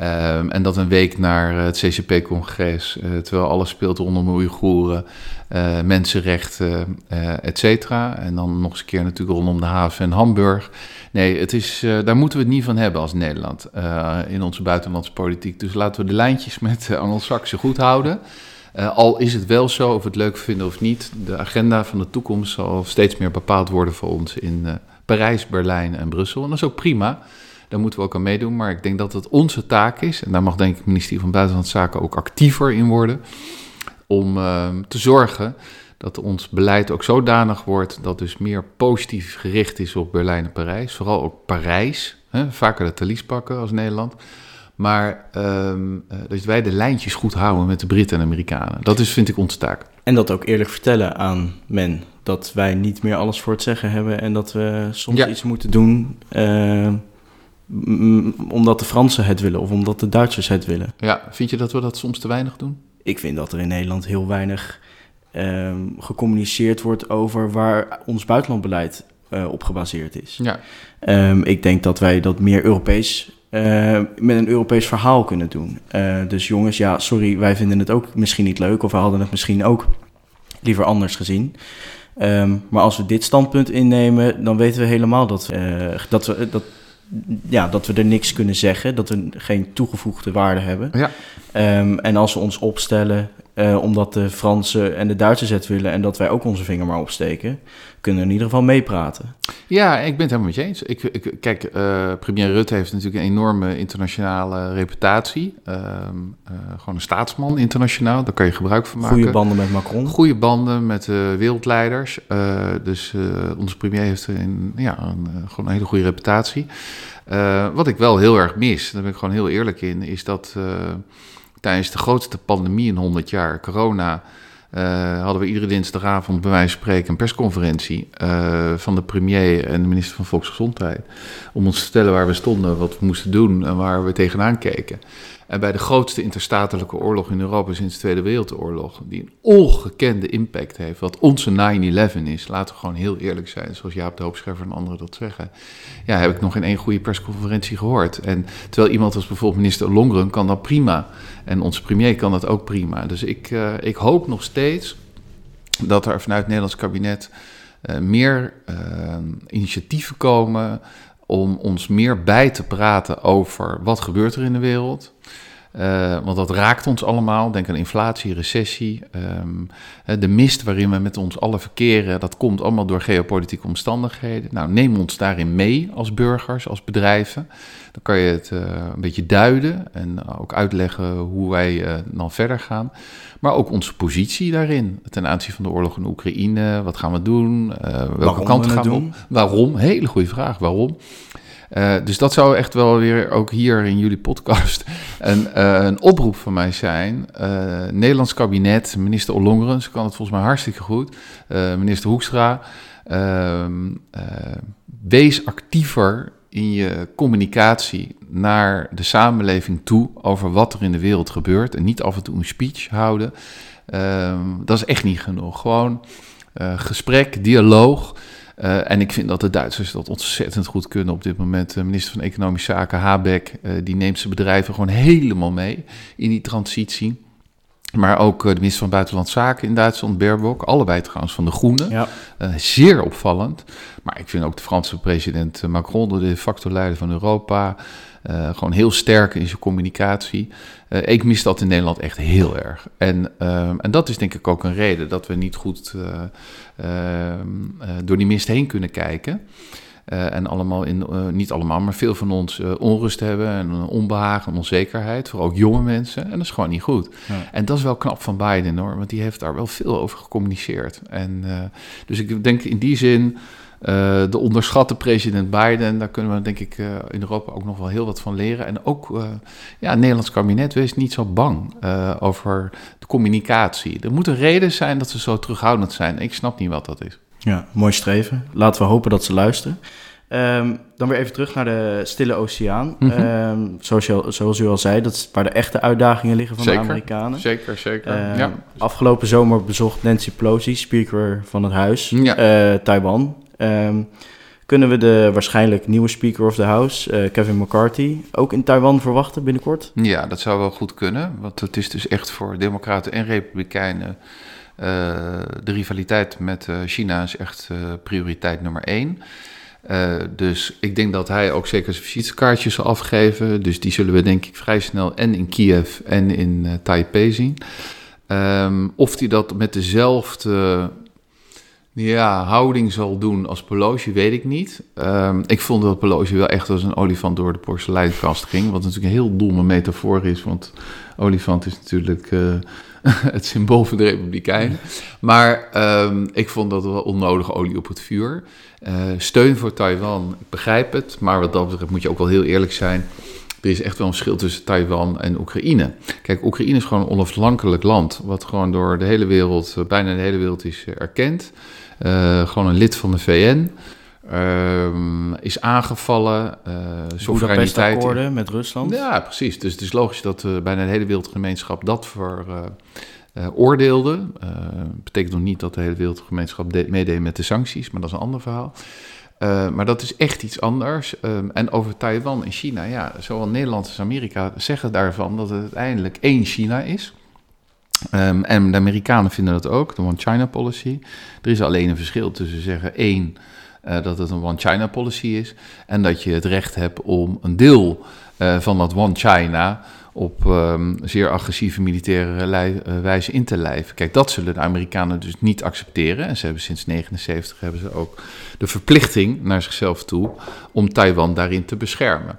Um, en dat een week naar het CCP-congres, uh, terwijl alles speelt rondom Oeigoeren, uh, mensenrechten, et cetera. En dan nog eens een keer natuurlijk rondom de haven en Hamburg. Nee, het is, daar moeten we het niet van hebben als Nederland in onze buitenlandse politiek. Dus laten we de lijntjes met uh, Anglo-Saxen goed houden. al is het wel zo, of we het leuk vinden of niet, de agenda van de toekomst zal steeds meer bepaald worden voor ons in Parijs, Berlijn en Brussel. En dat is ook prima. Daar moeten we ook aan meedoen. Maar ik denk dat het onze taak is, en daar mag denk ik het ministerie van Buitenlandse Zaken ook actiever in worden, om uh, te zorgen dat ons beleid ook zodanig wordt dat dus meer positief gericht is op Berlijn en Parijs. Vooral ook Parijs, hè, vaker de talies pakken als Nederland. Maar um, dat wij de lijntjes goed houden met de Britten en Amerikanen. Dat is, vind ik, onze taak. En dat ook eerlijk vertellen aan men. Dat wij niet meer alles voor het zeggen hebben en dat we soms ja. iets moeten doen. Uh, omdat de Fransen het willen of omdat de Duitsers het willen. Ja, vind je dat we dat soms te weinig doen? Ik vind dat er in Nederland heel weinig uh, gecommuniceerd wordt over waar ons buitenlandbeleid uh, op gebaseerd is. Ja. Um, ik denk dat wij dat meer Europees uh, met een Europees verhaal kunnen doen. Uh, dus jongens, ja, sorry, wij vinden het ook misschien niet leuk, of we hadden het misschien ook liever anders gezien. Um, maar als we dit standpunt innemen, dan weten we helemaal dat, uh, dat, we, dat, ja, dat we er niks kunnen zeggen, dat we geen toegevoegde waarde hebben. Ja. Um, en als we ons opstellen uh, omdat de Fransen en de Duitsers het willen en dat wij ook onze vinger maar opsteken, kunnen we in ieder geval meepraten. Ja, ik ben het helemaal met je eens. Ik, ik, kijk, uh, premier Rutte heeft natuurlijk een enorme internationale reputatie. Uh, gewoon een staatsman internationaal, daar kan je gebruik van maken. Goede banden met Macron. Goede banden met de wereldleiders. dus onze premier heeft een, ja, een, gewoon een hele goede reputatie. wat ik wel heel erg mis, daar ben ik gewoon heel eerlijk in, is dat tijdens de grootste pandemie in 100 jaar, corona, uh, hadden we iedere dinsdagavond bij wijze van spreken een persconferentie uh, van de premier en de minister van Volksgezondheid. Om ons te vertellen waar we stonden, wat we moesten doen en waar we tegenaan keken. Bij de grootste interstatelijke oorlog in Europa sinds de Tweede Wereldoorlog, die een ongekende impact heeft, wat onze 9-11 is, laten we gewoon heel eerlijk zijn, zoals Jaap de Hoopscheffer en anderen dat zeggen, ja, heb ik nog in één goede persconferentie gehoord. En terwijl iemand als bijvoorbeeld minister Longren kan dat prima, en onze premier kan dat ook prima. Dus ik, uh, ik hoop nog steeds dat er vanuit het Nederlands kabinet uh, meer uh, initiatieven komen om ons meer bij te praten over wat gebeurt er in de wereld. Uh, want dat raakt ons allemaal. Denk aan inflatie, recessie. Um, de mist waarin we met ons alle verkeren, dat komt allemaal door geopolitieke omstandigheden. Nou, neem ons daarin mee als burgers, als bedrijven. Dan kan je het uh, een beetje duiden en ook uitleggen hoe wij uh, dan verder gaan. Maar ook onze positie daarin ten aanzien van de oorlog in Oekraïne. Wat gaan we doen? welke Waarom kant we gaan we doen? op? Waarom? Hele goede vraag. Waarom? Uh, dus dat zou echt wel weer ook hier in jullie podcast (laughs) een, uh, een oproep van mij zijn. Uh, Nederlands kabinet, minister Ollongren, ze kan het volgens mij hartstikke goed. minister Hoekstra, ehm, wees actiever in je communicatie naar de samenleving toe over wat er in de wereld gebeurt. En niet af en toe een speech houden. Ehm, dat is echt niet genoeg. Gewoon gesprek, dialoog. en ik vind dat de Duitsers dat ontzettend goed kunnen op dit moment. De minister van Economische Zaken, Habeck, die neemt zijn bedrijven gewoon helemaal mee in die transitie. Maar ook de minister van Buitenlandse Zaken in Duitsland, Baerbock. Allebei trouwens van de Groenen. Ja. zeer opvallend. Maar ik vind ook de Franse president Macron, de de facto leider van Europa... Uh, gewoon heel sterk in zijn communicatie. Uh, ik mis dat in Nederland echt heel erg. En, uh, en dat is denk ik ook een reden dat we niet goed ehm, door die mist heen kunnen kijken. En allemaal in, niet allemaal, maar veel van ons onrust hebben en onbehagen en onzekerheid. Vooral ook jonge mensen. En dat is gewoon niet goed. Ja. En dat is wel knap van Biden hoor, want die heeft daar wel veel over gecommuniceerd. En, dus ik denk in die zin de onderschatte president Biden, daar kunnen we denk ik in Europa ook nog wel heel wat van leren. En ook, ja, het Nederlands kabinet, wees niet zo bang over de communicatie. Er moet een reden zijn dat ze zo terughoudend zijn. Ik snap niet wat dat is. Ja, mooi streven. Laten we hopen dat ze luisteren. Um, dan weer even terug naar de Stille Oceaan. Mm -hmm. um, zoals, je, zoals u al zei, dat is waar de echte uitdagingen liggen van zeker, de Amerikanen. Zeker, zeker. Um, ja. Afgelopen zomer bezocht Nancy Pelosi, speaker van het huis, ja. Taiwan. Kunnen we de waarschijnlijk nieuwe Speaker of the House, uh, Kevin McCarthy, ook in Taiwan verwachten binnenkort? Ja, dat zou wel goed kunnen. Want het is dus echt voor Democraten en Republikeinen. Uh, de rivaliteit met uh, China is echt prioriteit nummer één. dus ik denk dat hij ook zeker zijn visitekaartjes zal afgeven. Dus die zullen we denk ik vrij snel en in Kiev en in Taipei zien. Um, of hij dat met dezelfde ja, houding zal doen als Pelosi, weet ik niet. Um, ik vond dat Pelosi wel echt als een olifant door de porseleinkast ging. Wat natuurlijk een heel domme metafoor is, want olifant is natuurlijk (laughs) het symbool van de Republikeinen. Maar um, ik vond dat wel onnodig olie op het vuur. Uh, steun voor Taiwan, ik begrijp het. Maar wat dat betreft moet je ook wel heel eerlijk zijn. Er is echt wel een verschil tussen Taiwan en Oekraïne. Kijk, Oekraïne is gewoon een onafhankelijk land. Wat gewoon door de hele wereld, bijna de hele wereld is erkend. Uh, gewoon een lid van de VN. Ehm, is aangevallen. Uh, soevereiniteit. met Rusland. Ja, precies. Dus het is logisch dat uh, bijna de hele wereldgemeenschap dat veroordeelde. Uh, betekent nog niet dat de hele wereldgemeenschap meedeed met de sancties, maar dat is een ander verhaal. maar dat is echt iets anders. Um, en over Taiwan en China, ja, zowel Nederland als Amerika zeggen daarvan dat het uiteindelijk één China is. Um, en de Amerikanen vinden dat ook, de One China policy. Er is alleen een verschil tussen zeggen één, uh, dat het een One China policy is, en dat je het recht hebt om een deel uh, van dat One China op um, zeer agressieve militaire uh, wijze in te lijven. Kijk, dat zullen de Amerikanen dus niet accepteren. En ze hebben sinds 1979 hebben ze ook de verplichting naar zichzelf toe om Taiwan daarin te beschermen.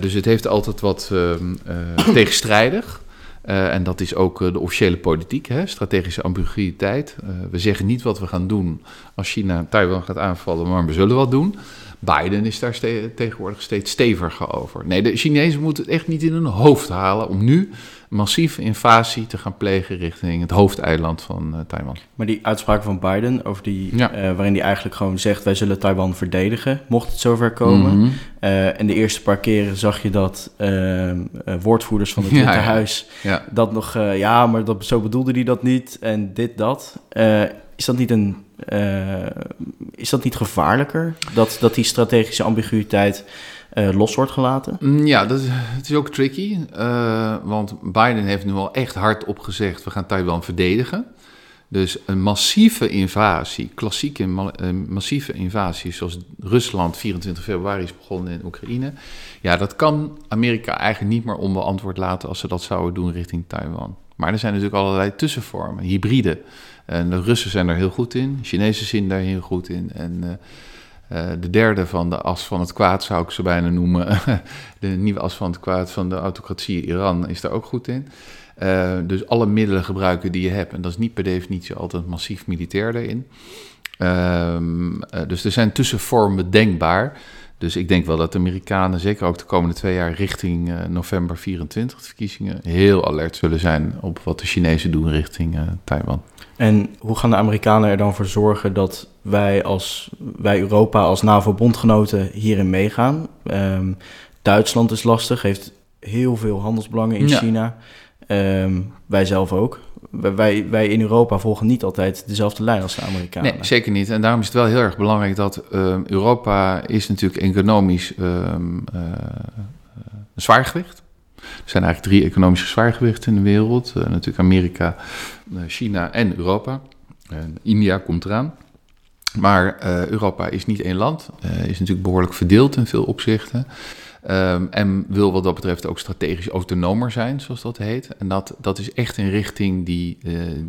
dus het heeft altijd wat ehm, (clears throat) tegenstrijdig. Uh, en dat is ook uh, de officiële politiek, hè, strategische ambiguïteit. Uh, we zeggen niet wat we gaan doen als China Taiwan gaat aanvallen, maar we zullen wat doen. Biden is daar tegenwoordig steeds steviger over. Nee, de Chinezen moeten het echt niet in hun hoofd halen om nu massieve invasie te gaan plegen richting het hoofdeiland van uh, Taiwan. Maar die uitspraak van Biden, over die, ja. uh, waarin hij eigenlijk gewoon zegt: wij zullen Taiwan verdedigen, mocht het zover komen. Mm -hmm. uh, en de eerste paar keren zag je dat woordvoerders van het (laughs) Witte ja, Huis ja. dat nog, ja, maar dat, zo bedoelde hij dat niet en dit, dat. is dat niet een. is dat niet gevaarlijker? Dat, dat die strategische ambiguïteit uh, los wordt gelaten? Mm, ja, dat is, het is ook tricky. Uh, want Biden heeft nu al echt hard opgezegd: we gaan Taiwan verdedigen. Dus een massieve invasie, klassieke massieve invasie, zoals Rusland 24 februari is begonnen in Oekraïne. Ja, dat kan Amerika eigenlijk niet meer onbeantwoord laten als ze dat zouden doen richting Taiwan. Maar er zijn natuurlijk allerlei tussenvormen, hybride. En de Russen zijn er heel goed in, de Chinezen zijn daar heel goed in. En uh, de derde van de as van het kwaad zou ik ze bijna noemen. (laughs) de nieuwe as van het kwaad van de autocratie Iran is daar ook goed in. Uh, dus alle middelen gebruiken die je hebt. En dat is niet per definitie altijd massief militair daarin. Uh, dus er zijn tussenvormen denkbaar. Dus ik denk wel dat de Amerikanen, zeker ook de komende twee jaar richting november 24, de verkiezingen, heel alert zullen zijn op wat de Chinezen doen richting Taiwan. En hoe gaan de Amerikanen er dan voor zorgen dat wij als wij Europa als NAVO-bondgenoten hierin meegaan? Um, Duitsland is lastig, heeft heel veel handelsbelangen in ja. China. Um, wij zelf ook. wij, wij in Europa volgen niet altijd dezelfde lijn als de Amerikanen. Nee, zeker niet. En daarom is het wel heel erg belangrijk dat ehm, Europa is natuurlijk economisch um, een zwaargewicht. Er zijn eigenlijk drie economische zwaargewichten in de wereld. natuurlijk Amerika, China en Europa. En India komt eraan. Maar Europa is niet één land, is natuurlijk behoorlijk verdeeld in veel opzichten. Um, en wil wat dat betreft ook strategisch autonomer zijn, zoals dat heet. En dat, dat is echt een richting die,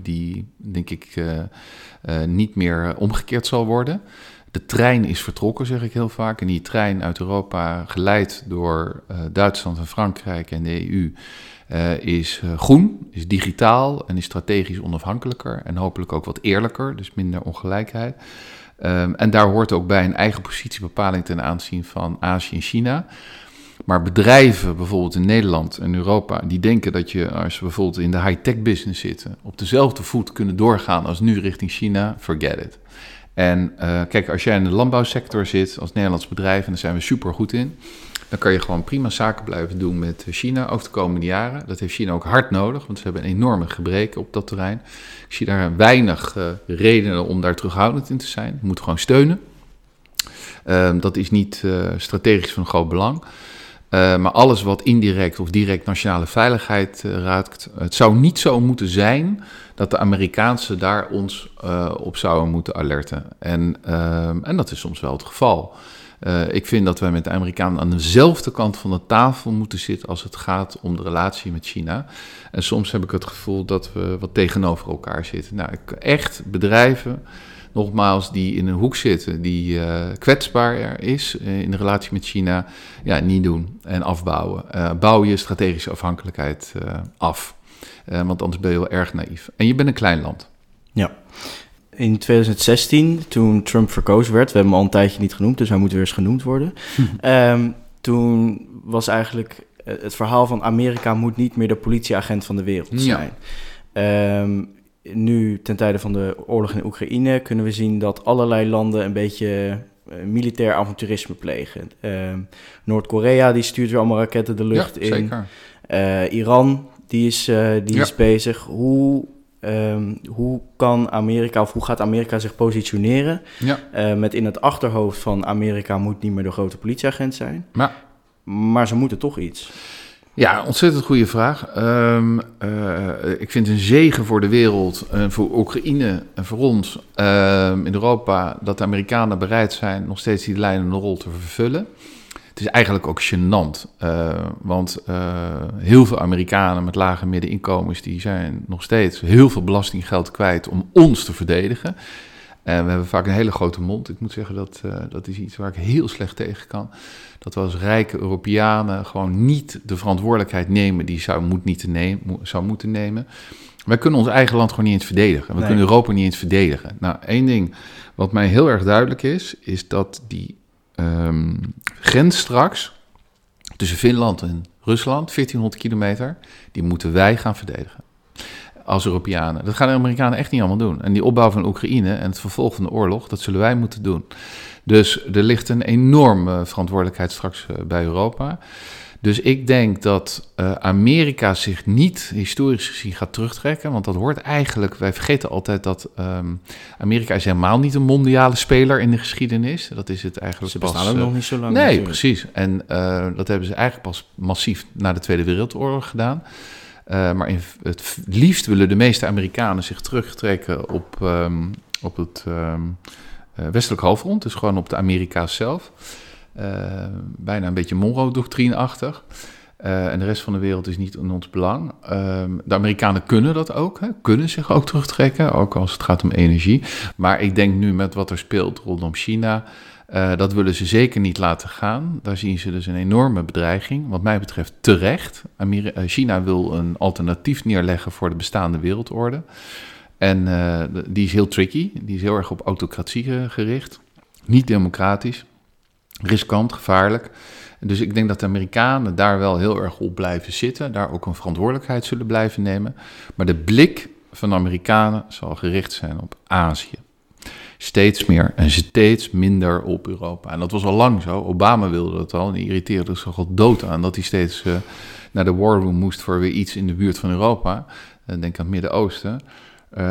die denk ik, niet meer omgekeerd zal worden. De trein is vertrokken, zeg ik heel vaak. En die trein uit Europa, geleid door Duitsland en Frankrijk en de EU, is groen, is digitaal en is strategisch onafhankelijker. En hopelijk ook wat eerlijker, dus minder ongelijkheid. Um, en daar hoort ook bij een eigen positiebepaling ten aanzien van Azië en China. Maar bedrijven, bijvoorbeeld in Nederland en Europa, die denken dat je, als we bijvoorbeeld in de high-tech business zitten, op dezelfde voet kunnen doorgaan als nu richting China, forget it. En uh, kijk, als jij in de landbouwsector zit als Nederlands bedrijf, en daar zijn we super goed in, dan kan je gewoon prima zaken blijven doen met China, ook de komende jaren. Dat heeft China ook hard nodig, want ze hebben een enorme gebreken op dat terrein. Ik zie daar weinig uh, redenen om daar terughoudend in te zijn. Je moet gewoon steunen. Uh, dat is niet strategisch van groot belang. Uh, maar alles wat indirect of direct nationale veiligheid uh, raakt, het zou niet zo moeten zijn dat de Amerikaanse daar ons uh, op zouden moeten alerten. En, en dat is soms wel het geval. ik vind dat wij met de Amerikanen aan dezelfde kant van de tafel moeten zitten als het gaat om de relatie met China. En soms heb ik het gevoel dat we wat tegenover elkaar zitten. Nou, echt bedrijven nogmaals, die in een hoek zitten, die uh, kwetsbaar is uh, in de relatie met China, ja, niet doen en afbouwen. Uh, bouw je strategische afhankelijkheid af, want anders ben je wel erg naïef. En je bent een klein land. Ja. In 2016, toen Trump verkozen werd, we hebben hem al een tijdje niet genoemd, dus hij moet weer eens genoemd worden. um, (laughs) toen was eigenlijk het verhaal van Amerika moet niet meer de politieagent van de wereld zijn. Ja. Um, nu, ten tijde van de oorlog in Oekraïne, kunnen we zien dat allerlei landen een beetje uh, militair avonturisme plegen. Uh, Noord-Korea die stuurt weer allemaal raketten de lucht ja, in. Zeker. Uh, Iran die is, die ja. is bezig. Hoe, um, hoe kan Amerika of hoe gaat Amerika zich positioneren? Ja. met in het achterhoofd van Amerika moet niet meer de grote politieagent zijn. Maar, maar ze moeten toch iets. Ja, ontzettend goede vraag. Um, uh, ik vind een zegen voor de wereld, voor Oekraïne en voor ons uh, in Europa, dat de Amerikanen bereid zijn nog steeds die leidende rol te vervullen. Het is eigenlijk ook gênant, want heel veel Amerikanen met lage middeninkomens, die zijn nog steeds heel veel belastinggeld kwijt om ons te verdedigen. En we hebben vaak een hele grote mond. Ik moet zeggen, dat, dat is iets waar ik heel slecht tegen kan dat we als rijke Europeanen gewoon niet de verantwoordelijkheid nemen die zou, moet niet nemen, zou moeten nemen. Wij kunnen ons eigen land gewoon niet eens verdedigen. We nee. kunnen Europa niet eens verdedigen. Nou, één ding wat mij heel erg duidelijk is, is dat die um, grens straks tussen Finland en Rusland, 1400 kilometer, die moeten wij gaan verdedigen. Als Europeanen. Dat gaan de Amerikanen echt niet allemaal doen. En die opbouw van Oekraïne en het vervolg van de oorlog, dat zullen wij moeten doen. Dus er ligt een enorme verantwoordelijkheid straks uh, bij Europa. Dus ik denk dat uh, Amerika zich niet historisch gezien gaat terugtrekken. Want dat hoort eigenlijk. Wij vergeten altijd dat um, Amerika is helemaal niet een mondiale speler in de geschiedenis. Dat is het eigenlijk Ze pas. bestaan ook nog niet zo lang. Nee, natuurlijk. precies. En uh, dat hebben ze eigenlijk pas massief na de Tweede Wereldoorlog gedaan. Uh, maar het liefst willen de meeste Amerikanen zich terugtrekken op, um, op het. Um, uh, westelijk halfrond, dus gewoon op de Amerika's zelf. Uh, bijna een beetje Monroe-doctrine-achtig. En de rest van de wereld is niet in ons belang. de Amerikanen kunnen dat ook, hè, kunnen zich ook terugtrekken, ook als het gaat om energie. Maar ik denk nu met wat er speelt rondom China, uh, dat willen ze zeker niet laten gaan. Daar zien ze dus een enorme bedreiging. Wat mij betreft terecht. Ameri China wil een alternatief neerleggen voor de bestaande wereldorde. En uh, die is heel tricky. Die is heel erg op autocratie gericht. Niet democratisch. Riskant, gevaarlijk. Dus ik denk dat de Amerikanen daar wel heel erg op blijven zitten. Daar ook een verantwoordelijkheid zullen blijven nemen. Maar de blik van de Amerikanen zal gericht zijn op Azië. Steeds meer en steeds minder op Europa. En dat was al lang zo. Obama wilde dat al. En die irriteerde zich al dood aan dat hij steeds uh, naar de war room moest voor weer iets in de buurt van Europa. denk aan het Midden-Oosten,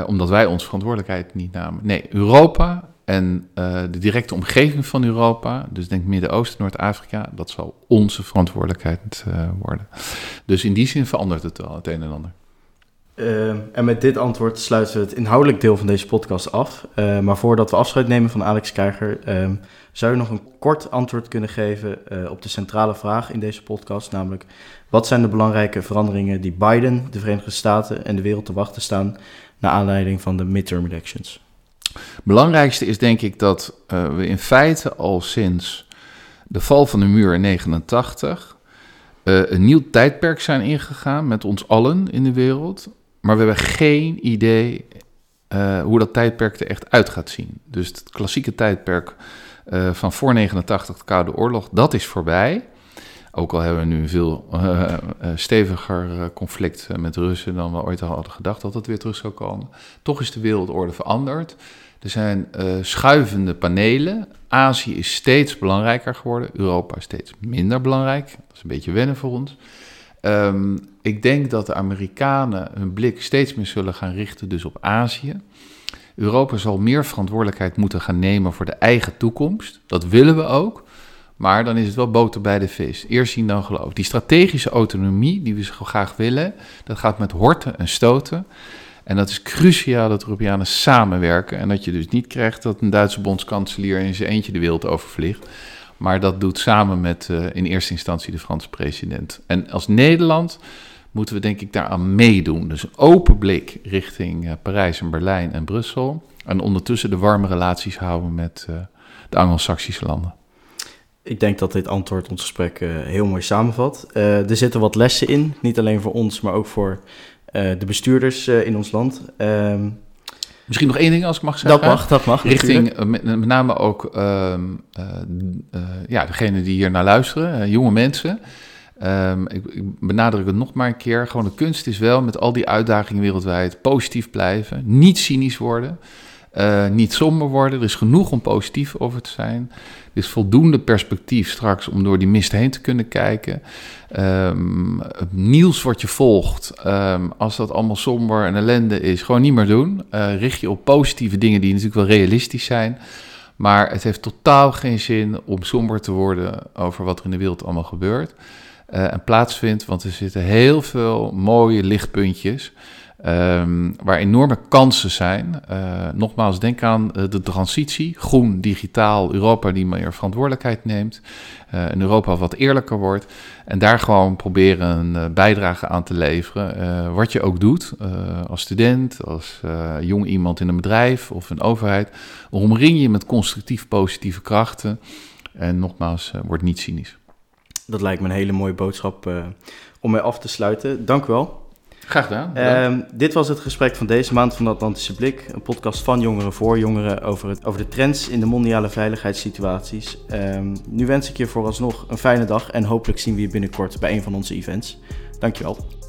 omdat wij onze verantwoordelijkheid niet namen. Nee, Europa en de directe omgeving van Europa, dus denk Midden-Oosten, Noord-Afrika, dat zal onze verantwoordelijkheid worden. Dus in die zin verandert het wel het een en ander. Ehm, en met dit antwoord sluiten we het inhoudelijk deel van deze podcast af. Uh, maar voordat we afscheid nemen van Alex Krijger, ehm, zou je nog een kort antwoord kunnen geven eh, op de centrale vraag in deze podcast, namelijk wat zijn de belangrijke veranderingen die Biden, de Verenigde Staten en de wereld te wachten staan naar aanleiding van de midterm elections? Belangrijkste is denk ik dat we in feite al sinds de val van de muur in 89 een nieuw tijdperk zijn ingegaan met ons allen in de wereld. Maar we hebben geen idee uh, hoe dat tijdperk er echt uit gaat zien. Dus het klassieke tijdperk uh, van voor 89, de Koude Oorlog, dat is voorbij. Ook al hebben we nu een veel uh, steviger conflict met Russen dan we ooit hadden gedacht dat het weer terug zou komen. Toch is de wereldorde veranderd. Er zijn schuivende panelen. Azië is steeds belangrijker geworden. Europa is steeds minder belangrijk. Dat is een beetje wennen voor ons. Um, ik denk dat de Amerikanen hun blik steeds meer zullen gaan richten dus op Azië. Europa zal meer verantwoordelijkheid moeten gaan nemen voor de eigen toekomst. Dat willen we ook. Maar dan is het wel boter bij de vis. Eerst zien dan geloof. Die strategische autonomie die we zo graag willen, dat gaat met horten en stoten. En dat is cruciaal dat Europeanen samenwerken. En dat je dus niet krijgt dat een Duitse bondskanselier in zijn eentje de wereld overvliegt. Maar dat doet samen met uh, in eerste instantie de Franse president. En als Nederland moeten we denk ik daaraan meedoen. Dus een open blik richting uh, Parijs en Berlijn en Brussel. En ondertussen de warme relaties houden met uh, de Anglo-Saxische landen. Ik denk dat dit antwoord ons gesprek heel mooi samenvat. er zitten wat lessen in, niet alleen voor ons, maar ook voor de bestuurders in ons land. Ehm, Misschien nog één ding als ik mag zeggen. Dat mag, dat mag. Richting eh, met, met, name ook uh, uh, ja, degene die hier naar luisteren, jonge mensen. Um, ik, ik, benadruk het nog maar een keer. Gewoon de kunst is wel met al die uitdagingen wereldwijd positief blijven. Niet cynisch worden. Uh, niet somber worden. Er is genoeg om positief over te zijn. Is voldoende perspectief straks om door die mist heen te kunnen kijken. Um, het nieuws wat je volgt, um, als dat allemaal somber en ellende is, gewoon niet meer doen. Uh, richt je op positieve dingen die natuurlijk wel realistisch zijn. Maar het heeft totaal geen zin om somber te worden over wat er in de wereld allemaal gebeurt. Uh, en plaatsvindt, want er zitten heel veel mooie lichtpuntjes. Um, waar enorme kansen zijn. Uh, nogmaals, denk aan uh, de transitie. Groen, digitaal, Europa die meer verantwoordelijkheid neemt. Uh, een Europa wat eerlijker wordt. En daar gewoon proberen een bijdrage aan te leveren. wat je ook doet, als student, als jong iemand in een bedrijf of een overheid. Omring je met constructief positieve krachten. En nogmaals, word niet cynisch. Dat lijkt me een hele mooie boodschap om mee af te sluiten. Dank u wel. Graag gedaan. Um, dit was het gesprek van deze maand van de Atlantische Blik. Een podcast van jongeren voor jongeren over, het, over de trends in de mondiale veiligheidssituaties. Um, nu wens ik je vooralsnog een fijne dag en hopelijk zien we je binnenkort bij een van onze events. Dankjewel.